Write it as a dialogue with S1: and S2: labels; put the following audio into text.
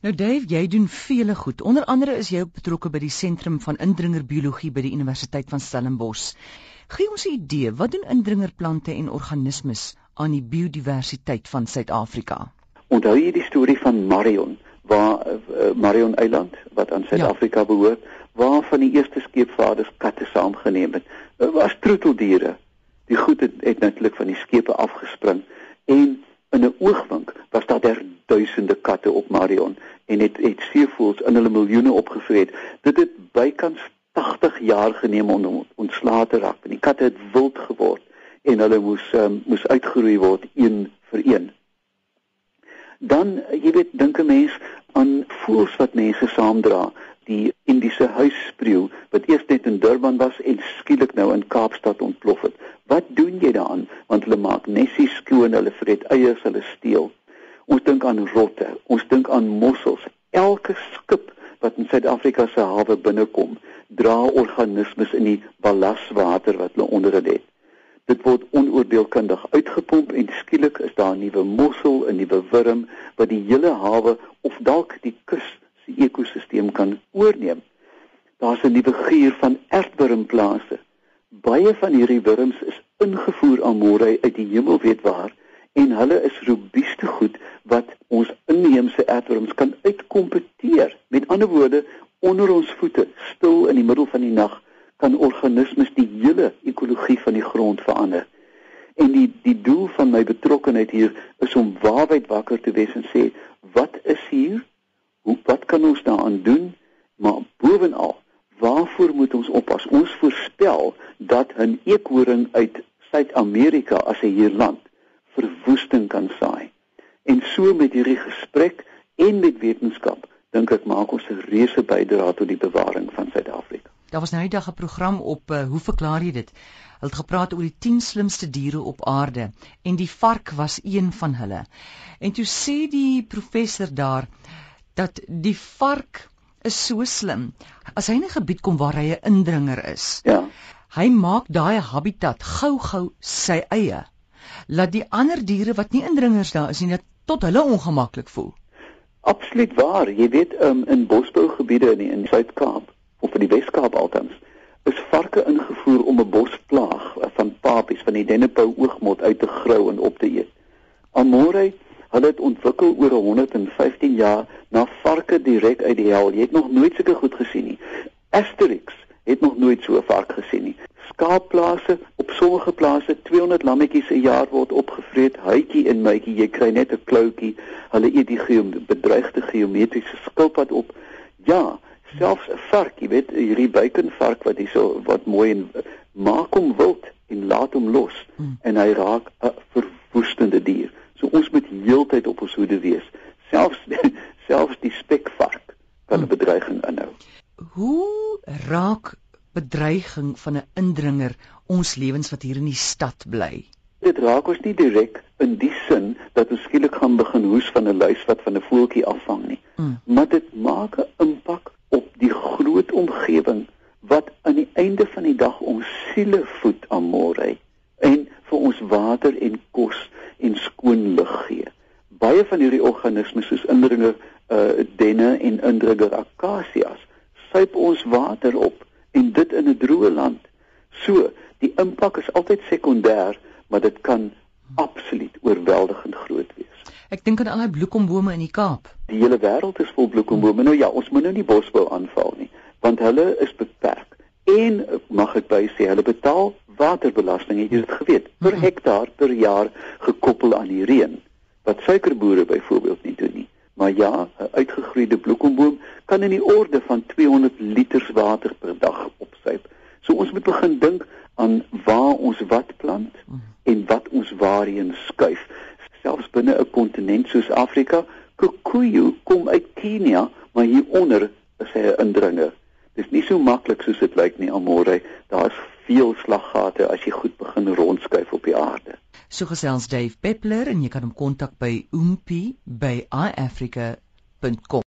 S1: Nou Dave, jy doen vele goed. Onder andere is jy ook betrokke by die Sentrum van Indringerbiologie by die Universiteit van Stellenbosch. Gee ons 'n idee, wat doen indringerplante en organismes aan die biodiversiteit van Suid-Afrika?
S2: Onthou jy die storie van Marion, waar uh, Marion Eiland wat aan Suid-Afrika ja. behoort, waar van die eerste skeepvaarders katte saamgeneem het. Dit was troeteldiere. Die goed het, het natuurlik van die skepe afgespring en in 'n oogwink duisende katte op Marion en het het seevoëls in hulle miljoene opgevreet. Dit het bykans 80 jaar geneem om ontslae te raak. Die katte het wild geword en hulle moes um, moes uitgeroei word een vir een. Dan jy weet dink 'n mens aan voëls wat mense saamdra die Indiese huisspreeu wat eers net in Durban was en skielik nou in Kaapstad ontplof het. Wat doen jy daaraan? Want hulle maak nessies skoon, hulle vreet eiers, hulle steel. Ons dink aan rotte, ons dink aan mossels. Elke skip wat in Suid-Afrika se hawe binnekom, dra organismes in die ballaswater wat hulle onder dit het. Dit word onoordeelkundig uitgepomp en skielik is daar 'n nuwe mossel, 'n nuwe wurm wat die hele hawe of dalk die kus se ekosisteem kan oorneem. Daar's 'n nuwe geur van ertwurmplase. Baie van hierdie wurms is ingevoer aan môre uit die hemel weet waar en hulle is robuuste goed wat ons inheemse ertwurms kan uitkompeteer. Met ander woorde, onder ons voete, stil in die middel van die nag, kan organismes die hele ekologie van die grond verander. En die die doel van my betrokkeheid hier is om waarheid wakker te wees en sê, wat is hier? Hoe wat kan ons daaraan doen? Maar bovenal, waarvoor moet ons oppas? Ons voorspel dat 'n eekhoring uit Suid-Amerika as hy hier land verwoesting kan saai. En so met hierdie gesprek en met wetenskap, dink ek maak ons 'n reuse bydrae tot die bewaring van Suid-Afrika.
S1: Daar was nou eendag 'n program op uh, hoe verklaar jy dit? Hulle het gepraat oor die 10 slimste diere op aarde en die vark was een van hulle. En toe sê die professor daar dat die vark is so slim. As hy in 'n gebied kom waar hy 'n indringer is.
S2: Ja.
S1: Hy maak daai habitat gou-gou sy eie. Laat die ander diere wat nie indringers daar is nie net tot hulle ongemaklik voel.
S2: Absoluut waar. Jy weet um, in bosbougebiede in in Suid-Kaap of in die Wes-Kaap altens is varke ingevoer om 'n bosplaag van papies van die dennepou oogmot uit te grou en op te eet. Amore Hulle het ontwikkel oor 115 jaar na varke direk uit die hel. Jy het nog nooit sulke goed gesien nie. Asterix het nog nooit so 'n vark gesien nie. Skaapplase op sommige plase 200 lammetjies 'n jaar word opgevreet. Huitjie en mytjie, jy kry net 'n kloutjie. Hulle eet die geom bedreigde geometriese skilpad op. Ja, selfs 'n vark, jy weet, hierdie buikenvark wat hierso wat mooi en maak hom wild en laat hom los mm. en hy raak 'n verwoestende dier. So ons moet heeltyd op ons hoede wees. Selfs selfs die spekvark kan 'n hmm. bedreiging inhou.
S1: Hoe raak bedreiging van 'n indringer ons lewens wat hier in die stad bly?
S2: Dit raak ons nie direk in die sin dat ons skielik gaan begin hoes van 'n luis wat van 'n voeltjie afvang nie. Hmm. Maar dit maak 'n impak op die groot omgewing wat aan die einde van die dag ons siele voed aan môre en vir ons water en kos en skoon lug gee. Baie van hierdie organismes soos indringer uh denne en indringer akasias suip ons water op en dit in 'n droë land. So, die impak is altyd sekondêr, maar dit kan absoluut oorweldigend groot wees.
S1: Ek dink aan al die bloekombome in die Kaap.
S2: Die hele wêreld is vol bloekombome. Nou ja, ons moet nou nie bosbou aanval nie, want hulle is beperk. En mag ek by sê, hulle betaal waterbelasting, het jy dit geweet, per hektaar per jaar gekoppel aan die reën, wat suikerboere byvoorbeeld nie doen nie. Maar ja, 'n uitgegroeide bloekomboom kan in die orde van 200 liter water per dag opsuip. So ons moet begin dink aan waar ons wat plant en wat ons waarheen skuif. Selfs binne 'n kontinent soos Afrika, kikuyu kom uit Kenia, maar hieronder is hy 'n indringer. Dis nie so maklik soos dit lyk nie, Amore. Daar's veel slaggate as jy goed begin rondskuif op die aarde.
S1: So gesels Dave Peppler en jy kan hom kontak by oompie by iafrica.com.